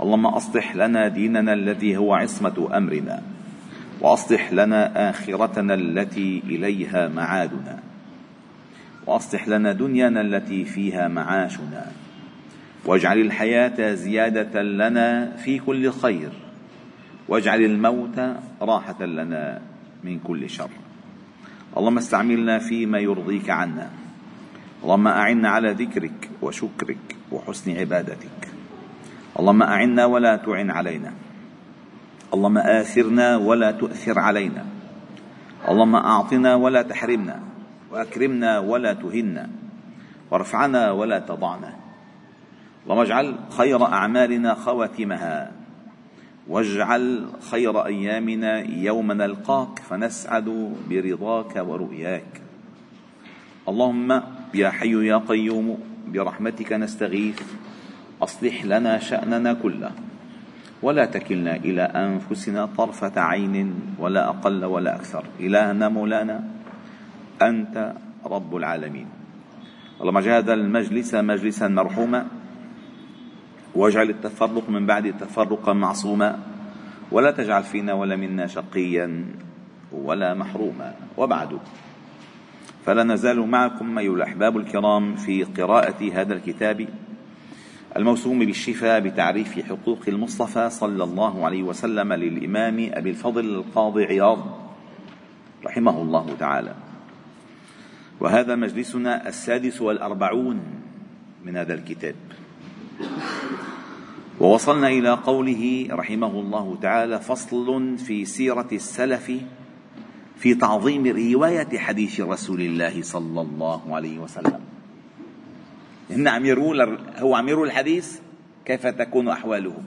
اللهم أصلح لنا ديننا الذي هو عصمة أمرنا وأصلح لنا آخرتنا التي إليها معادنا وأصلح لنا دنيانا التي فيها معاشنا واجعل الحياة زيادة لنا في كل خير واجعل الموت راحة لنا من كل شر. اللهم استعملنا فيما يرضيك عنا. اللهم أعنا على ذكرك وشكرك وحسن عبادتك. اللهم أعنا ولا تعن علينا. اللهم آثرنا ولا تؤثر علينا. اللهم أعطنا ولا تحرمنا. وأكرمنا ولا تهنا. وارفعنا ولا تضعنا. اللهم اجعل خير أعمالنا خواتمها. واجعل خير أيامنا يوم نلقاك فنسعد برضاك ورؤياك. اللهم يا حي يا قيوم برحمتك نستغيث. أصلح لنا شأننا كله. ولا تكلنا إلى أنفسنا طرفة عين ولا أقل ولا أكثر. إلهنا مولانا أنت رب العالمين. اللهم اجعل هذا المجلس مجلسا مرحوما واجعل التفرق من بعد تفرقا معصوما. ولا تجعل فينا ولا منا شقيا ولا محروما. وبعد فلا نزال معكم أيها الأحباب الكرام في قراءة هذا الكتاب. الموسوم بالشفاء بتعريف حقوق المصطفى صلى الله عليه وسلم للإمام أبي الفضل القاضي عياض رحمه الله تعالى. وهذا مجلسنا السادس والأربعون من هذا الكتاب. ووصلنا إلى قوله رحمه الله تعالى فصل في سيرة السلف في تعظيم رواية حديث رسول الله صلى الله عليه وسلم. هن عم يروا هو عم يروا الحديث كيف تكون أحوالهم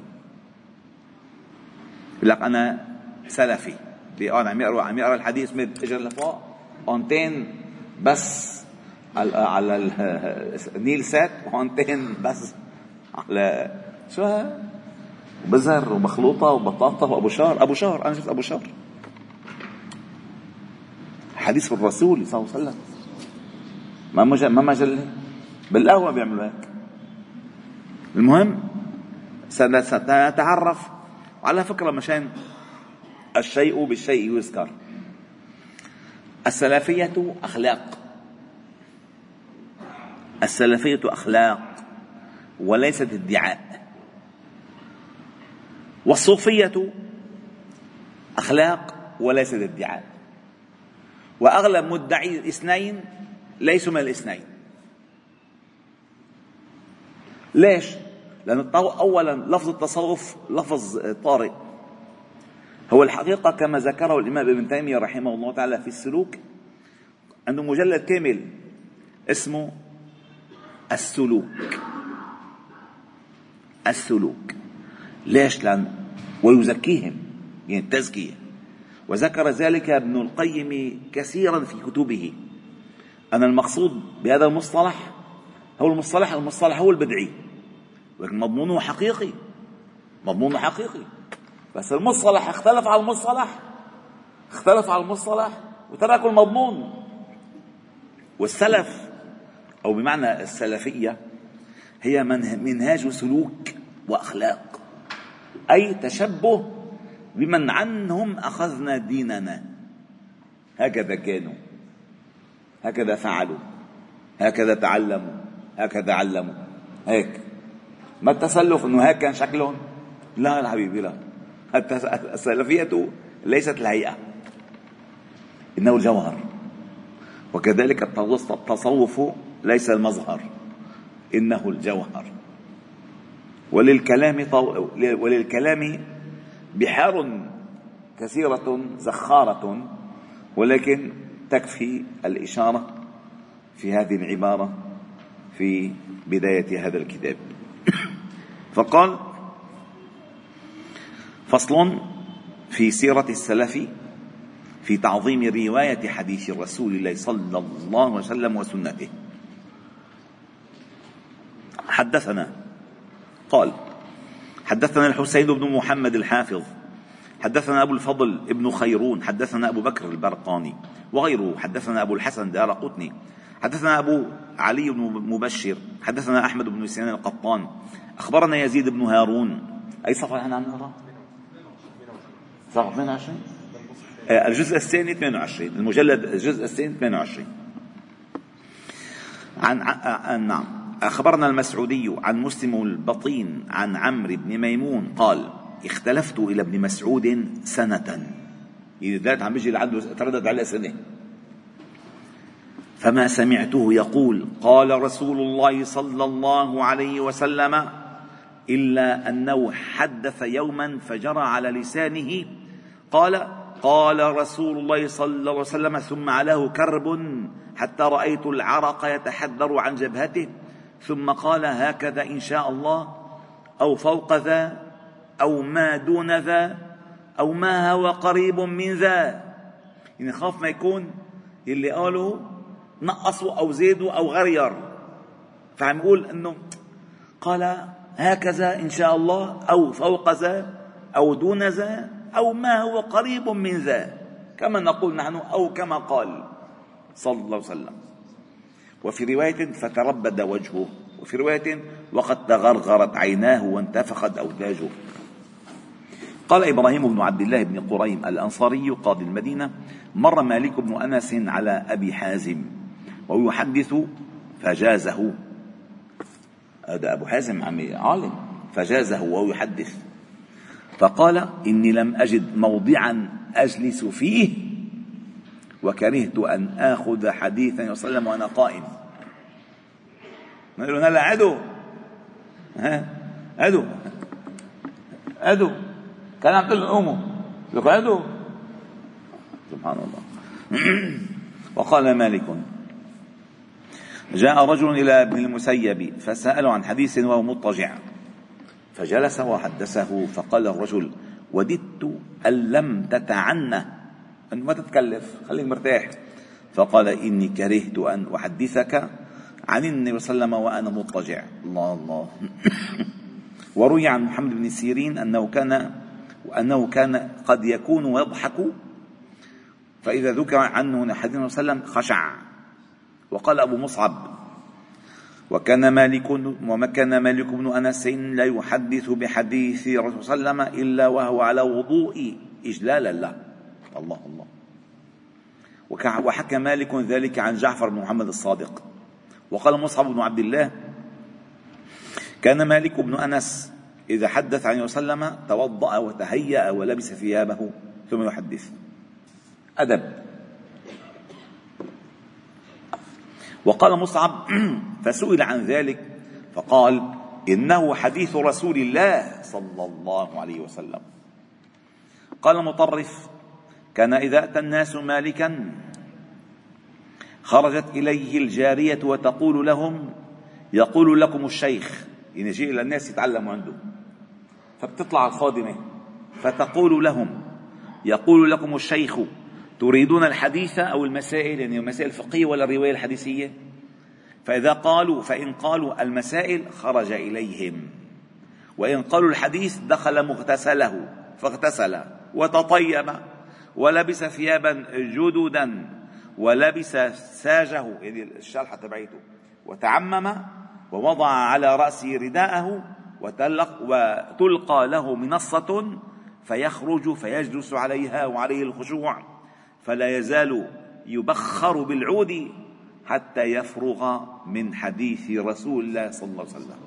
يقول لك أنا سلفي. بيقعد عم يقرا عم يقرا الحديث من اجر لفوق. أونتين بس على على النيل سات وانتين بس على شو بزر ومخلوطة وبطاطا وأبو شهر أبو شهر أنا شفت أبو شهر حديث الرسول صلى الله عليه وسلم. ما مجل ما مجل بالقهوة بيعملوا هيك. المهم سنتعرف. على فكرة مشان الشيء بالشيء يذكر السلفية أخلاق. السلفية أخلاق وليست ادعاء. والصوفية أخلاق وليست ادعاء. وأغلب مدعي الاثنين ليسوا من الاثنين. ليش؟ لأن أولا لفظ التصوف لفظ طارئ. هو الحقيقة كما ذكره الإمام ابن تيمية رحمه الله تعالى في السلوك عنده مجلد كامل اسمه السلوك. السلوك. ليش؟ لأن ويزكيهم يعني التزكية. وذكر ذلك ابن القيم كثيرا في كتبه. أن المقصود بهذا المصطلح هو المصطلح المصطلح هو البدعي. ولكن مضمونه حقيقي مضمونه حقيقي. بس المصطلح اختلف على المصطلح اختلف على المصطلح وتركوا المضمون. والسلف أو بمعنى السلفية هي منهاج سلوك وأخلاق. أي تشبه بمن عنهم أخذنا ديننا. هكذا كانوا. هكذا فعلوا. هكذا تعلموا. هكذا علموا. هيك. ما التسلف إنه هيك كان شكلهم؟ لا يا حبيبي لا. السلفية ليست الهيئة. إنه الجوهر. وكذلك التصوف ليس المظهر. إنه الجوهر. وللكلام طو... وللكلام بحار كثيرة زخارة ولكن تكفي الإشارة في هذه العبارة. في بداية هذا الكتاب. فقال فصل في سيرة السلف في تعظيم رواية حديث رسول الله صلى الله عليه وسلم وسنته. حدثنا قال حدثنا الحسين بن محمد الحافظ حدثنا أبو الفضل ابن خيرون حدثنا أبو بكر البرقاني وغيره حدثنا أبو الحسن دار قطني حدثنا أبو علي بن مبشر حدثنا أحمد بن سنان القطان. أخبرنا يزيد بن هارون. أي صفحة نحن عم نقرأ؟ صفحة 22 الجزء الثاني 22 المجلد الجزء الثاني 28 عن, عن نعم. أخبرنا المسعودي عن مسلم البطين عن عمرو بن ميمون قال اختلفت إلى ابن مسعود سنة. إذا عم بيجي لعنده تردد على سنة. فما سمعته يقول قال رسول الله صلى الله عليه وسلم إلا أنه حدث يوما فجرى على لسانه قال قال رسول الله صلى الله عليه وسلم ثم علاه كرب حتى رأيت العرق يتحدر عن جبهته ثم قال هكذا إن شاء الله أو فوق ذا أو ما دون ذا أو ما هو قريب من ذا. يعني خاف ما يكون اللي قالوا نقصوا أو زادوا أو غير فعم يقول أنه قال هكذا إن شاء الله أو فوق ذا أو دون ذا أو ما هو قريب من ذا. كما نقول نحن أو كما قال صلى الله عليه وسلم. وفي رواية فتربد وجهه. وفي رواية وقد تغرغرت عيناه وانتفخت أوداجه. قال إبراهيم بن عبد الله بن قريم الأنصاري قاضي المدينة مر مالك بن أنس على أبي حازم. ويحدث فجازه. هذا أبو حازم عمي عالم. فجازه وهو يحدث فقال إني لم أجد موضعا أجلس فيه وكرهت أن آخذ حديثا وسلم وأنا قائم. نقول هلا عدو. ها؟ عدو. عدو. كان عم تقول قوموا لك عدو. سبحان الله. وقال مالك جاء رجل إلى ابن المسيب فسأله عن حديث وهو مضطجع. فجلس وحدثه فقال الرجل وددت أن لم تتعنى أن ما تتكلف خليك مرتاح. فقال إني كرهت أن أحدثك عن النبي صلى الله عليه وسلم وأنا مضطجع. الله الله. وروي عن محمد بن سيرين أنه كان وأنه كان قد يكون يضحك فإذا ذكر عنه حديث صلى الله عليه وسلم خشع. وقال أبو مصعب وكان مالك وما كان مالك بن أنس لا يحدث بحديث رسول صلى الله عليه وسلم إلا وهو على وضوء إجلالا له الله الله. وحكى مالك ذلك عن جعفر بن محمد الصادق. وقال مصعب بن عبد الله كان مالك بن أنس إذا حدث عن وسلم توضأ وتهيأ ولبس ثيابه ثم يحدث. أدب. وقال مصعب فسئل عن ذلك فقال إنه حديث رسول الله صلى الله عليه وسلم. قال مطرف كان إذا أتى الناس مالكا خرجت إليه الجارية وتقول لهم يقول لكم الشيخ يعني يجي إلى الناس يتعلموا عنده. فبتطلع الخادمة فتقول لهم يقول لكم الشيخ تريدون الحديث أو المسائل يعني المسائل الفقهية ولا الرواية الحديثية؟ فإذا قالوا فإن قالوا المسائل خرج إليهم. وإن قالوا الحديث دخل مغتسله فاغتسل وتطيب ولبس ثيابا جددا ولبس ساجه يعني الشلحة تبعيته. وتعمم ووضع على رأسه رداءه وتلق وتلقى له منصة فيخرج فيجلس عليها وعليه الخشوع. فلا يزال يبخر بالعود حتى يفرغ من حديث رسول الله صلى الله عليه وسلم.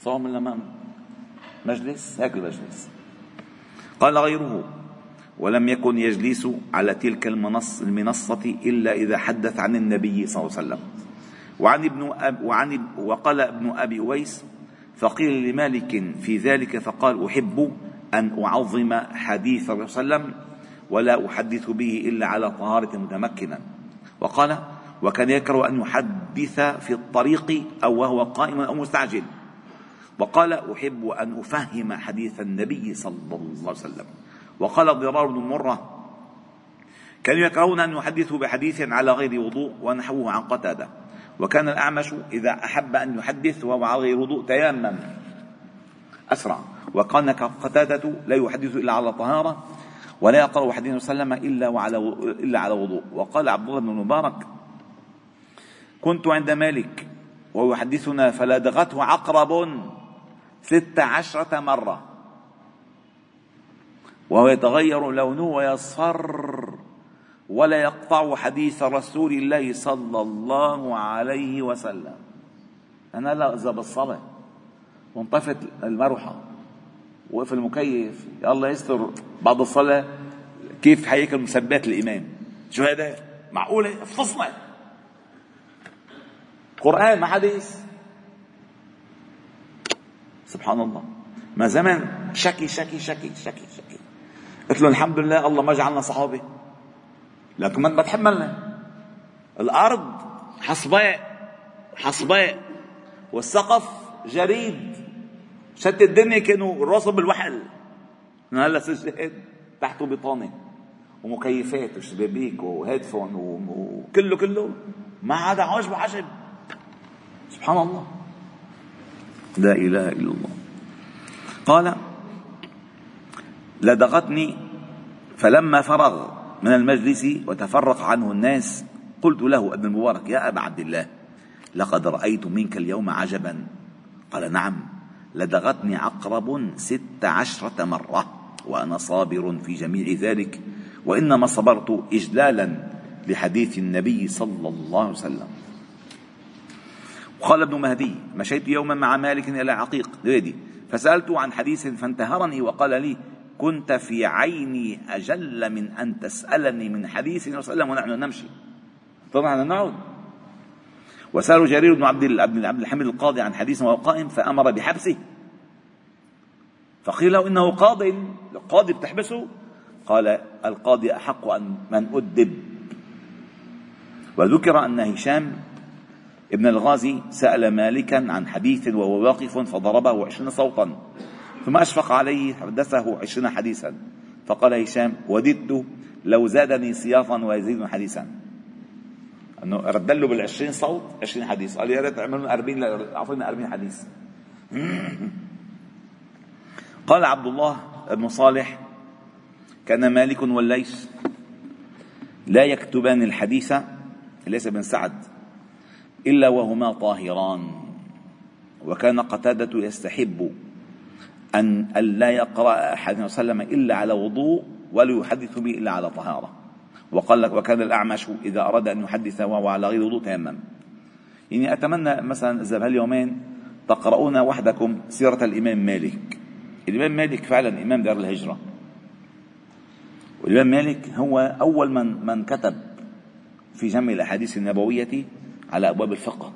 صوم الأمام مجلس؟ هيك المجلس. قال غيره ولم يكن يجلس على تلك المنص المنصة إلا إذا حدث عن النبي صلى الله عليه وسلم. وعن ابن أب وعن وقال ابن أبي أويس فقيل لمالك في ذلك فقال أحب أن أعظم حديث الرسول صلى الله عليه وسلم ولا أحدث به إلا على طهارة متمكنا. وقال وكان يكره أن يحدث في الطريق أو وهو قائم أو مستعجل. وقال أحب أن أفهم حديث النبي صلى الله عليه وسلم. وقال ضرار بن مرة كانوا يكرهون أن يحدثوا بحديث على غير وضوء ونحوه عن قتادة. وكان الأعمش إذا أحب أن يحدث وهو على غير وضوء تيمم أسرع. وكان قتادة لا يحدث إلا على طهارة. ولا يقرأ عليه وسلم إلا وعلى إلا على وضوء. وقال عبد الله بن المبارك كنت عند مالك ويحدثنا فلدغته عقرب ست عشرة مرة. وهو يتغير لونه ويصفر ولا يقطع حديث رسول الله صلى الله عليه وسلم. أنا لا إذا بالصلاة وانطفت المروحة. وقف المكيف. الله يستر. بعد الصلاة كيف حياكل مسبات الإمام شو هذا؟ معقولة؟ فصلة. قرآن ما حديث سبحان الله. ما زمن شكي شكي شكي شكي شكي. قلت له الحمد لله الله ما جعلنا صحابة. لكن ما بتحملنا الأرض حصباء حصباء. والسقف جريد. شت الدنيا كانوا راسهم بالوحل. هلا سجاد تحته بطانة. ومكيفات وشبابيك وهيدفون وكله كله. ما عدا عشب وعشب سبحان الله. لا إله إلا الله. قال لدغتني فلما فرغ من المجلس وتفرق عنه الناس قلت له أبن المبارك يا أبا عبد الله لقد رأيت منك اليوم عجبا. قال نعم. لدغتني عقرب ست عشرة مرة وأنا صابر في جميع ذلك وإنما صبرت إجلالا لحديث النبي صلى الله عليه وسلم. وقال ابن مهدي مشيت يوما مع مالك إلى عقيق فسألته عن حديث فانتهرني وقال لي كنت في عيني أجل من أن تسألني من حديث وسلم ونحن نمشي. طبعا نعود. وسألوا جرير بن عبد عبد الحميد القاضي عن حديث وهو قائم فأمر بحبسه. فقيل له إنه قاض القاضي بتحبسه؟ قال القاضي أحق أن من أدب. وذكر أن هشام ابن الغازي سأل مالكا عن حديث وهو واقف فضربه عشرين صوتا ثم أشفق عليه حدثه عشرين حديثا. فقال هشام وددت لو زادني سياطا ويزيدني حديثا. إنه رد له بالعشرين صوت عشرين حديث. قال يا ريت اعملوا 40 اعطينا 40 حديث. قال عبد الله بن صالح كان مالك والليث لا يكتبان الحديث ليس بن سعد إلا وهما طاهران. وكان قتادة يستحب أن لا يقرأ أحد وسلم إلا على وضوء ولا يحدث به إلا على طهارة. وقال لك وكان الأعمش إذا أراد أن يحدث وهو على غير وضوء تيمم. يعني أتمنى مثلا إذا بهاليومين تقرؤون وحدكم سيرة الإمام مالك. الإمام مالك فعلا إمام دار الهجرة. والإمام مالك هو أول من من كتب في جمع الأحاديث النبوية على أبواب الفقه.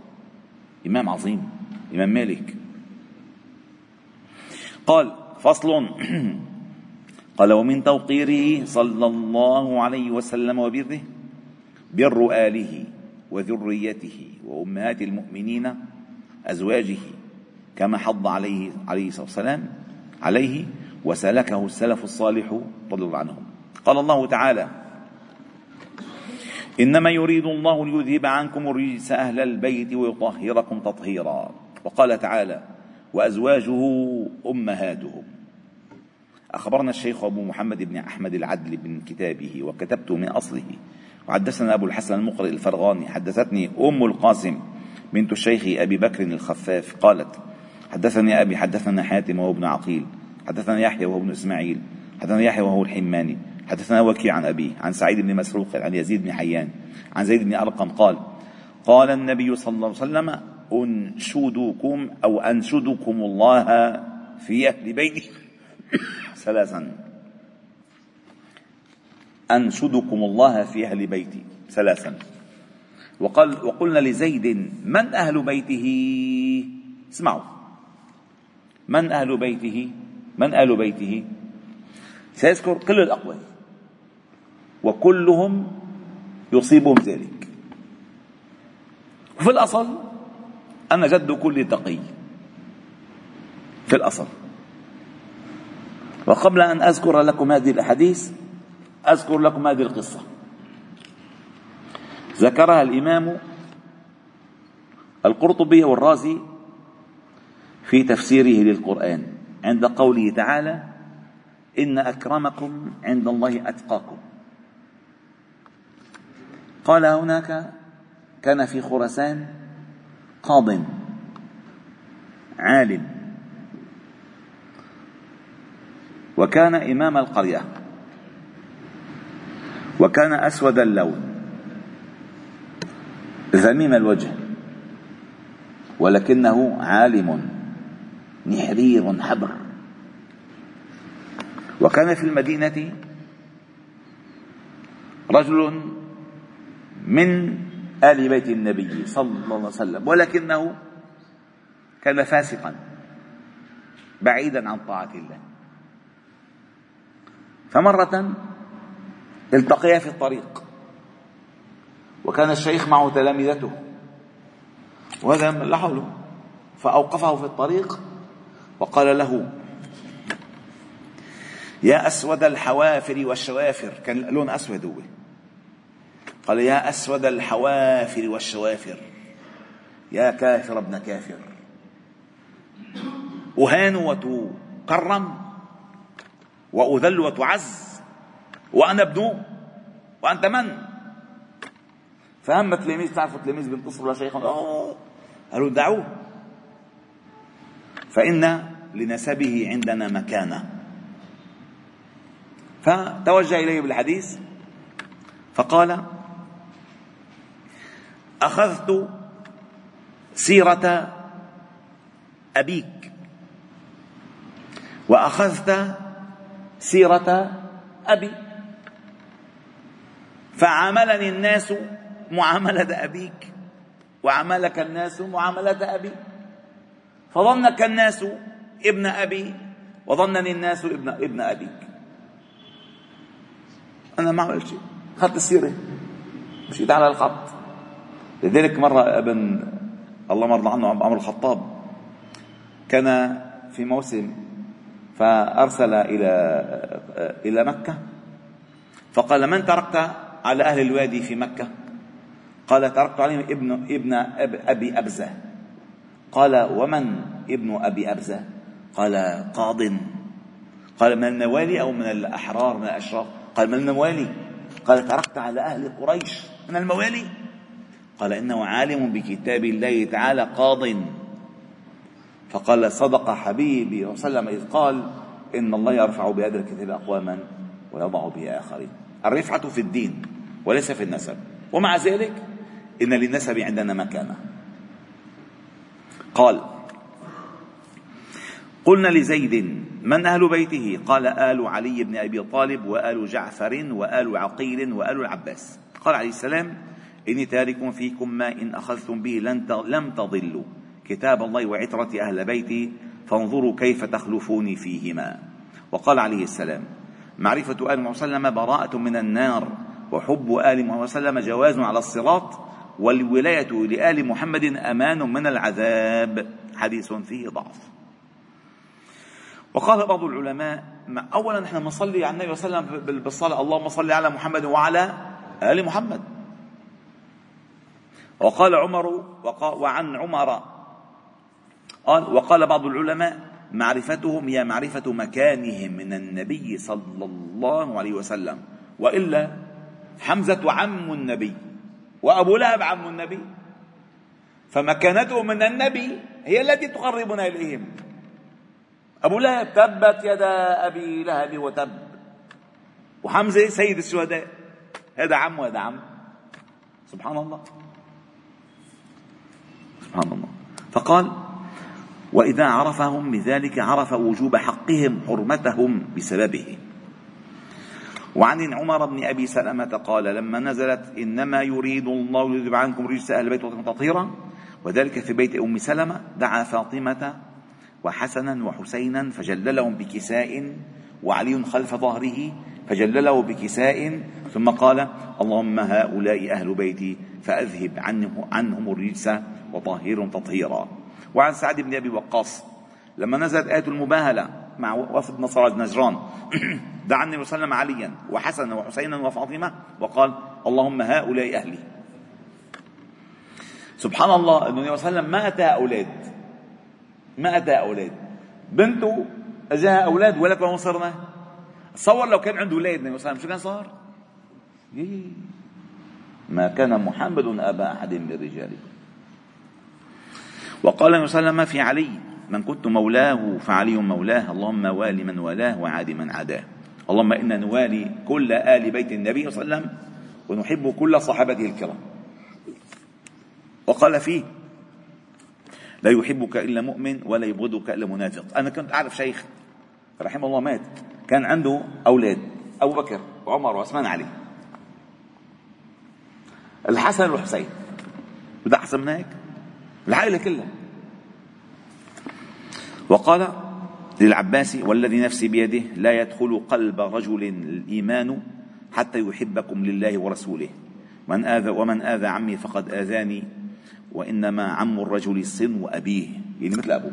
إمام عظيم إمام مالك. قال فصل قال ومن توقيره صلى الله عليه وسلم وبره بر آله وذريته وأمهات المؤمنين أزواجه كما حض عليه عليه الصلاة والسلام عليه وسلكه السلف الصالح رضي الله عنهم. قال الله تعالى إنما يريد الله ليذهب عنكم الرجس أهل البيت ويطهركم تطهيرا. وقال تعالى وأزواجه أمهاتهم. أخبرنا الشيخ أبو محمد بن أحمد العدل من كتابه وكتبت من أصله. وحدثنا أبو الحسن المقرئ الفرغاني حدثتني أم القاسم بنت الشيخ أبي بكر الخفاف قالت حدثني أبي حدثنا حاتم وهو ابن عقيل حدثنا يحيى وهو ابن إسماعيل حدثنا يحيى وهو الحماني حدثنا وكيع عن أبيه عن سعيد بن مسروق عن يزيد بن حيان عن زيد بن أرقم قال قال النبي صلى الله عليه وسلم أنشدكم أو أنشدكم الله في أهل بيتي. ثلاثا. أنشدكم الله في أهل بيتي. ثلاثا. وقال وقلنا لزيد من أهل بيته؟ اسمعوا. من أهل بيته؟ من أهل بيته؟ سيذكر كل الأقوال. وكلهم يصيبهم ذلك. وفي الأصل أنا جد كل تقي. في الأصل. وقبل أن أذكر لكم هذه الأحاديث أذكر لكم هذه القصة. ذكرها الإمام القرطبي والرازي في تفسيره للقرآن عند قوله تعالى إن أكرمكم عند الله أتقاكم. قال هناك كان في خراسان قاض عالم. وكان إمام القرية. وكان أسود اللون. ذميم الوجه. ولكنه عالم. نحرير حبر. وكان في المدينة رجل من آل بيت النبي صلى الله عليه وسلم. ولكنه كان فاسقا. بعيدا عن طاعة الله. فمرة التقيا في الطريق وكان الشيخ معه تلامذته وهذا لا حوله فأوقفه في الطريق وقال له يا أسود الحوافر والشوافر. كان لون أسود هو. قال يا أسود الحوافر والشوافر يا كافر ابن كافر أهان وتكرم وأذل وتعز وأنا ابن وأنت من؟ فهم التلاميذ تعرفوا التلاميذ بينتصروا لشيخ قالوا دعوه. فإن لنسبه عندنا مكانة. فتوجه إليه بالحديث فقال أخذت سيرة أبيك وأخذت سيرة أبي. فعاملني الناس معاملة أبيك وعاملك الناس معاملة أبي. فظنك الناس ابن أبي وظنني الناس ابن ابن أبيك. أنا ما عملت شيء. أخذت السيرة. مشيت على الخط. لذلك مرة ابن الله مرضى عنه عمر الخطاب. كان في موسم فأرسل إلى إلى مكة. فقال من تركت على أهل الوادي في مكة؟ قال تركت عليهم ابن ابن أب أبي أبزة. قال ومن ابن أبي أبزة؟ قال قاض. قال من الموالي أو من الأحرار من الأشراف قال من الموالي قال تركت على أهل قريش. من الموالي؟ قال إنه عالم بكتاب الله تعالى قاض. فقال صدق حبيبي وسلم إذ قال إن الله يرفع بهذا الكتاب أقواما ويضع به آخرين الرفعة في الدين وليس في النسب. ومع ذلك إن للنسب عندنا مكانة. قال قلنا لزيد من أهل بيته؟ قال آل علي بن أبي طالب وآل جعفر وآل عقيل وآل العباس. قال عليه السلام إني تارك فيكم ما إن أخذتم به لن لم تضلوا. كتاب الله وعترة أهل بيتي فانظروا كيف تخلفوني فيهما. وقال عليه السلام معرفة آل محمد وسلم براءة من النار وحب آل محمد وسلم جواز على الصراط والولاية لآل محمد أمان من العذاب. حديث فيه ضعف. وقال بعض العلماء اولا نحن بنصلي على النبي صلى الله عليه وسلم بالصلاة اللهم صل على محمد وعلى آل محمد. وقال عمر وعن عمر قال وقال بعض العلماء معرفتهم هي معرفة مكانهم من النبي صلى الله عليه وسلم وإلا حمزة عم النبي وأبو لهب عم النبي فمكانته من النبي هي التي تقربنا إليهم. أبو لهب تبت يدا أبي لهب وتب وحمزة سيد الشهداء هذا عم وهذا عم. سبحان الله. سبحان الله. فقال وإذا عرفهم بذلك عرف وجوب حقهم حرمتهم بسببه. وعن عمر بن أبي سلمة قال لما نزلت إنما يريد الله يذهب عنكم رجس أهل البيت تطهيرا. وذلك في بيت أم سلمة. دعا فاطمة وحسنا وحسينا فجللهم بكساء وعلي خلف ظهره فجلله بكساء ثم قال اللهم هؤلاء أهل بيتي فأذهب عنه عنهم الرجس وطهرهم تطهيرا. وعن سعد بن أبي وقاص. لما نزلت آية المباهلة مع وفد نصارى نجران دعا النبي صلى الله عليه وسلم عليا وحسنا وحسينا وفاطمة وقال اللهم هؤلاء أهلي. سبحان الله أنه النبي صلى الله عليه وسلم ما أتى أولاد. ما أتى أولاد. بنته أجاها أولاد ولك وما صرنا تصور لو كان عنده أولاد النبي صلى الله عليه وسلم شو كان صار؟ ما كان محمد أبا أحد من رجالكم. وقال النبي صلى الله عليه وسلم في علي. من كنت مولاه فعلي مولاه. اللهم والي من والاه وعادي من عاداه. اللهم إنا نوالي كل آل بيت النبي صلى الله عليه وسلم ونحب كل صحابته الكرام. وقال فيه لا يحبك إلا مؤمن ولا يبغضك إلا منافق. أنا كنت أعرف شيخ رحمه الله مات كان عنده أولاد أبو بكر وعمر وعثمان علي. الحسن والحسين. بدها أحسن من هيك؟ العائلة كلها. وقال للعباس والذي نفسي بيده لا يدخل قلب رجل الإيمان حتى يحبكم لله ورسوله. من آذى ومن آذى عمي فقد آذاني وإنما عم الرجل صن أبيه. يعني مثل أبوه.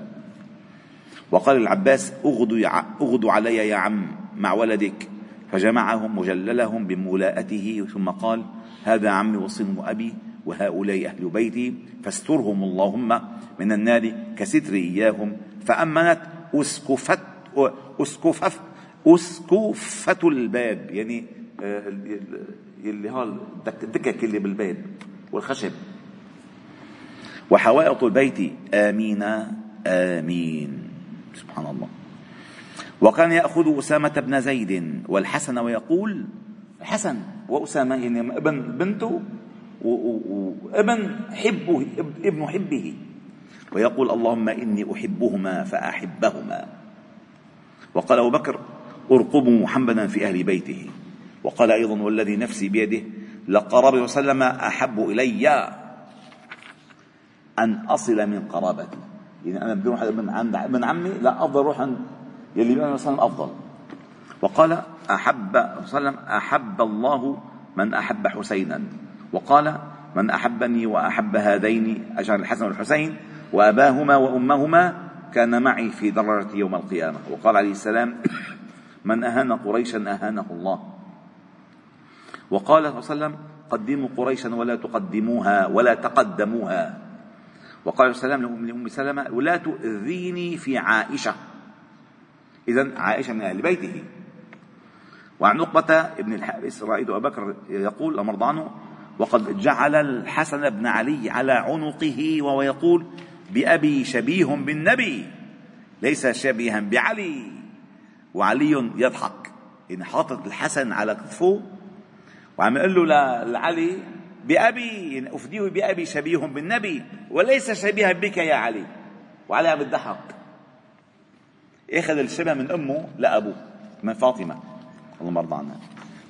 وقال العباس اغدوا, اغدوا علي يا عم مع ولدك. فجمعهم وجللهم بملاءته ثم قال هذا عمي وصن أبي. وهؤلاء أهل بيتي فاسترهم اللهم من النار كستر إياهم فأمنت أسكفت أسكفت أسكفة الباب. يعني آه، اللي هو الدكك اللي بالباب والخشب. وحوائط البيت آمين آمين. سبحان الله. وكان يأخذ أسامة بن زيد والحسن ويقول الحسن وأسامة يعني ابن بنته وابن حبه أبن حبه. ويقول اللهم إني أحبهما فأحبهما. وقال أبو بكر ارقبوا محمدا في أهل بيته. وقال أيضا والذي نفسي بيده لقرابه وسلم أحب إلي أن أصل من قرابتي. يعني أنا بدي أروح من عند ابن عمي لا أفضل أروح عند يلي عليه وسلم أفضل. وقال أحب وسلم أحب الله من أحب حسينا. وقال من أحبني وأحب هذين أشار الحسن والحسين وأباهما وأمهما كان معي في درجة يوم القيامة. وقال عليه السلام من أهان قريشا أهانه الله. وقال صلى الله عليه وسلم قدموا قريشا ولا تقدموها ولا تقدموها. وقال صلى الله عليه وسلم لأم سلمة ولا تؤذيني في عائشة. إذا عائشة من أهل بيته. وعن نقبة ابن الحارث رأيت أبا بكر يقول أمر عنه وقد جعل الحسن بن علي على عنقه وهو يقول بأبي شبيه بالنبي ليس شبيها بعلي. وعلي يضحك. يعني حاطط الحسن على كتفه وعم يقول له لعلي بأبي يعني أفديه بأبي شبيه بالنبي وليس شبيها بك يا علي. وعلي عم يضحك. أخذ الشبه من أمه لأبوه من فاطمة اللهم ارضى عنها.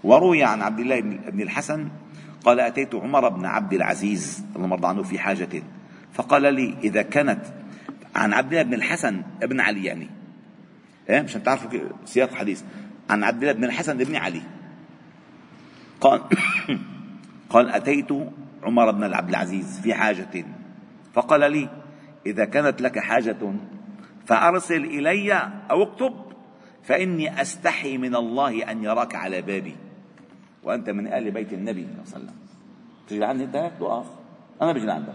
وروي عن عبد الله بن الحسن قال أتيت عمر بن عبد العزيز اللهم ارضى عنه في حاجة. فقال لي إذا كانت عن عبد الله بن الحسن ابن علي يعني. إيه؟ مشان تعرفوا سياق الحديث. عن عبد الله بن الحسن ابن علي. قال قال أتيت عمر بن عبد العزيز في حاجة. فقال لي إذا كانت لك حاجة فأرسل إلي أو اكتب فإني أستحي من الله أن يراك على بابي. وأنت من آل بيت النبي صلى الله عليه وسلم. تجي لعندي أنت تقف. أنا بجي لعندك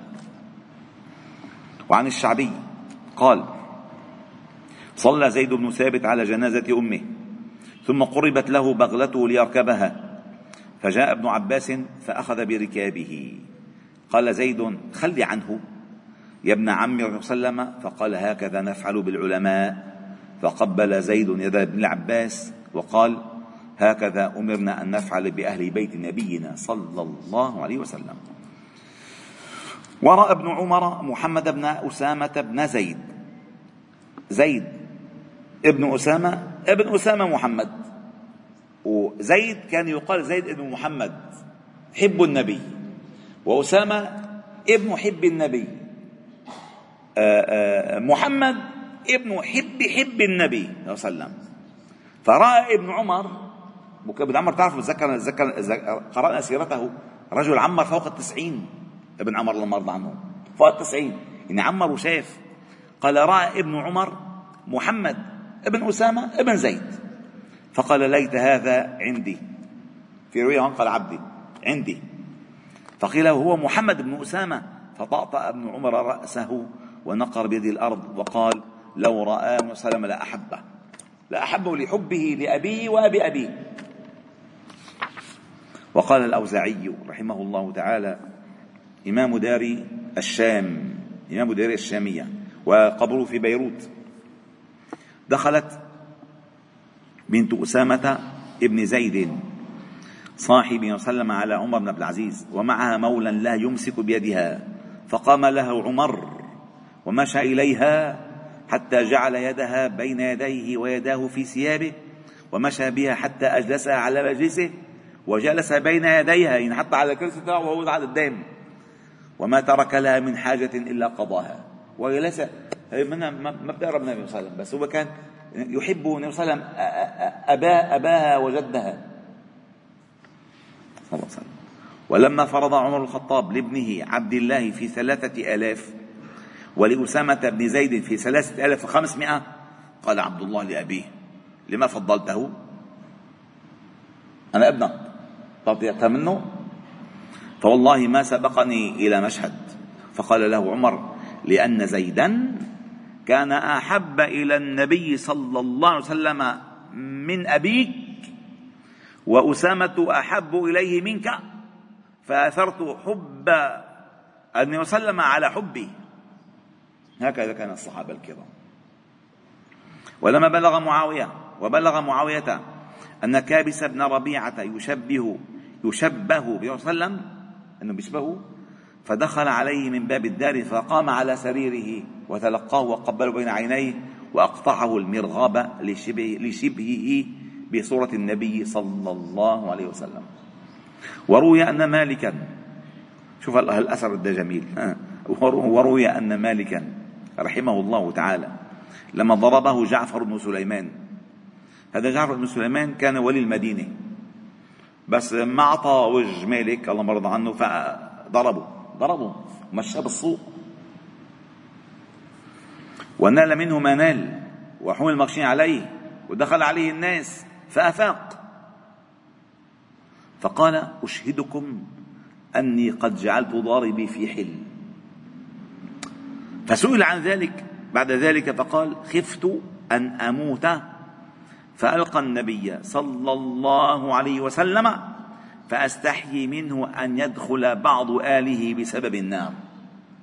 وعن الشعبي قال صلى زيد بن ثابت على جنازة أمه ثم قربت له بغلته ليركبها فجاء ابن عباس فأخذ بركابه. قال زيد خل عنه يا ابن عمي صلى الله عليه وسلم. فقال هكذا نفعل بالعلماء. فقبل زيد يد ابن العباس وقال هكذا أمرنا أن نفعل بأهل بيت نبينا صلى الله عليه وسلم. وراى ابن عمر محمد بن أسامة بن زيد. زيد ابن أسامة ابن أسامة محمد. وزيد كان يقال زيد ابن محمد حب النبي. وأسامة ابن حب النبي. آه، آه، محمد ابن حب حب النبي صلى الله عليه وسلم. فرأى ابن عمر ابن عمر تعرف تذكر تذكر قرأنا سيرته. رجل عمر فوق التسعين ابن عمر الله يرضى عنه. فوق التسعين. يعني عمر وشاف قال رأى ابن عمر محمد ابن أسامة ابن زيد. فقال ليت هذا عندي. في رواية قال عبدي. عندي. فقيل هو محمد بن أسامة. فطأطأ ابن عمر رأسه ونقر بيده الأرض وقال لو رآه وسلم لأحبه. لأحبه لحبه لأبيه وأبي أبيه. وقال الأوزاعي رحمه الله تعالى إمام دار الشام إمام دار الشامية وقبره في بيروت. دخلت بنت أسامة ابن زيد صاحب وسلم على عمر بن عبد العزيز ومعها مولى لا يمسك بيدها. فقام لها عمر ومشى إليها حتى جعل يدها بين يديه ويداه في ثيابه ومشى بها حتى أجلسها على مجلسه. وجلس بين يديها يعني حتى على الكرسي تبعه وهو على الدائم وما ترك لها من حاجة إلا قضاها. وجلس ما بتقرب النبي صلى الله عليه وسلم بس هو كان يحب النبي صلى الله عليه وسلم أبا أباها وجدها. صلى الله عليه وسلم. ولما فرض عمر الخطاب لابنه عبد الله في ثلاثة آلاف ولأسامة بن زيد في ثلاثة آلاف وخمسمائة قال عبد الله لأبيه لما فضلته؟ أنا ابنك. طب منه؟ فوالله ما سبقني إلى مشهد. فقال له عمر لأن زيدا كان أحب إلى النبي صلى الله عليه وسلم من أبيك وأسامة أحب إليه منك فأثرت حب النبي صلى الله عليه وسلم على حبي. هكذا كان الصحابة الكرام. ولما بلغ معاوية وبلغ معاوية أن كابس بن ربيعة يشبه يشبه صلى الله عليه وسلم أنه بيشبهه. فدخل عليه من باب الدار فقام على سريره وتلقاه وقبله بين عينيه وأقطعه المرغاب لشبه لشبهه بصورة النبي صلى الله عليه وسلم. وروي أن مالكا. شوف الأثر ده جميل. وروي أن مالكا رحمه الله تعالى لما ضربه جعفر بن سليمان. هذا جعفر بن سليمان كان ولي المدينة. بس ما أعطى وجه مالك الله مرضى عنه فضربه ضربه ومشاه بالسوق. ونال منه ما نال وحمل مغشي عليه ودخل عليه الناس فأفاق. فقال أشهدكم أني قد جعلت ضاربي في حل. فسئل عن ذلك بعد ذلك فقال خفت أن أموت فألقى النبي صلى الله عليه وسلم فأستحيي منه أن يدخل بعض آله بسبب النار.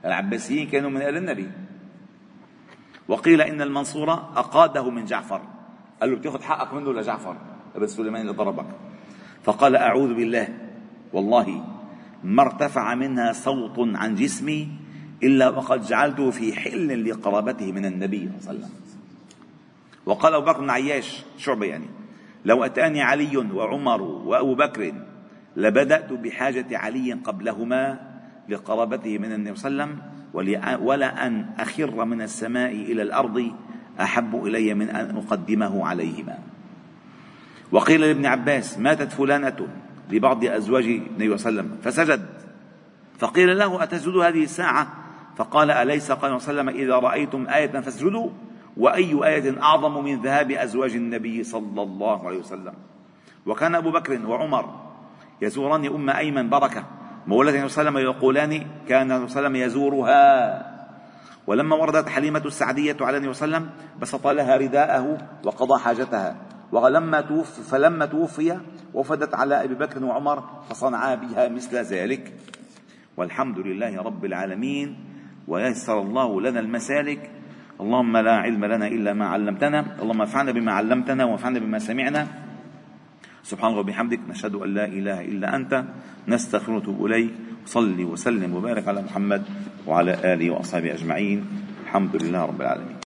العباسيين كانوا من آل النبي. وقيل إن المنصور أقاده من جعفر. قال له بتاخذ حقك منه لجعفر ابن سليمان اللي ضربك. فقال أعوذ بالله والله ما ارتفع منها صوت عن جسمي إلا وقد جعلته في حل لقرابته من النبي صلى الله عليه وسلم. وقال أبو بكر بن عياش شعبة يعني لو أتاني علي وعمر وأبو بكر لبدأت بحاجة علي قبلهما لقرابته من النبي صلى الله عليه وسلم ولا أن أخر من السماء إلى الأرض أحب إلي من أن أقدمه عليهما. وقيل لابن عباس ماتت فلانة لبعض أزواج النبي صلى الله عليه وسلم فسجد. فقيل له أتسجد هذه الساعة؟ فقال أليس؟ قال صلى الله عليه وسلم إذا رأيتم آية فاسجدوا. وأي آية أعظم من ذهاب أزواج النبي صلى الله عليه وسلم. وكان أبو بكر وعمر يزوران أم أيمن بركة. مولى النبي صلى الله عليه وسلم يقولان كان النبي صلى الله عليه وسلم يزورها. ولما وردت حليمة السعدية على النبي صلى الله عليه وسلم بسط لها رداءه وقضى حاجتها. ولما توفي فلما توفي وفدت على أبي بكر وعمر فصنعا بها مثل ذلك. والحمد لله رب العالمين. ويسر الله لنا المسالك. اللهم لا علم لنا إلا ما علمتنا اللهم انفعنا بما علمتنا وانفعنا بما سمعنا. سبحان الله وبحمدك نشهد أن لا إله إلا أنت نستغفرك ونتوب اليك صلي وسلم وبارك على محمد وعلى آله وأصحابه أجمعين. الحمد لله رب العالمين.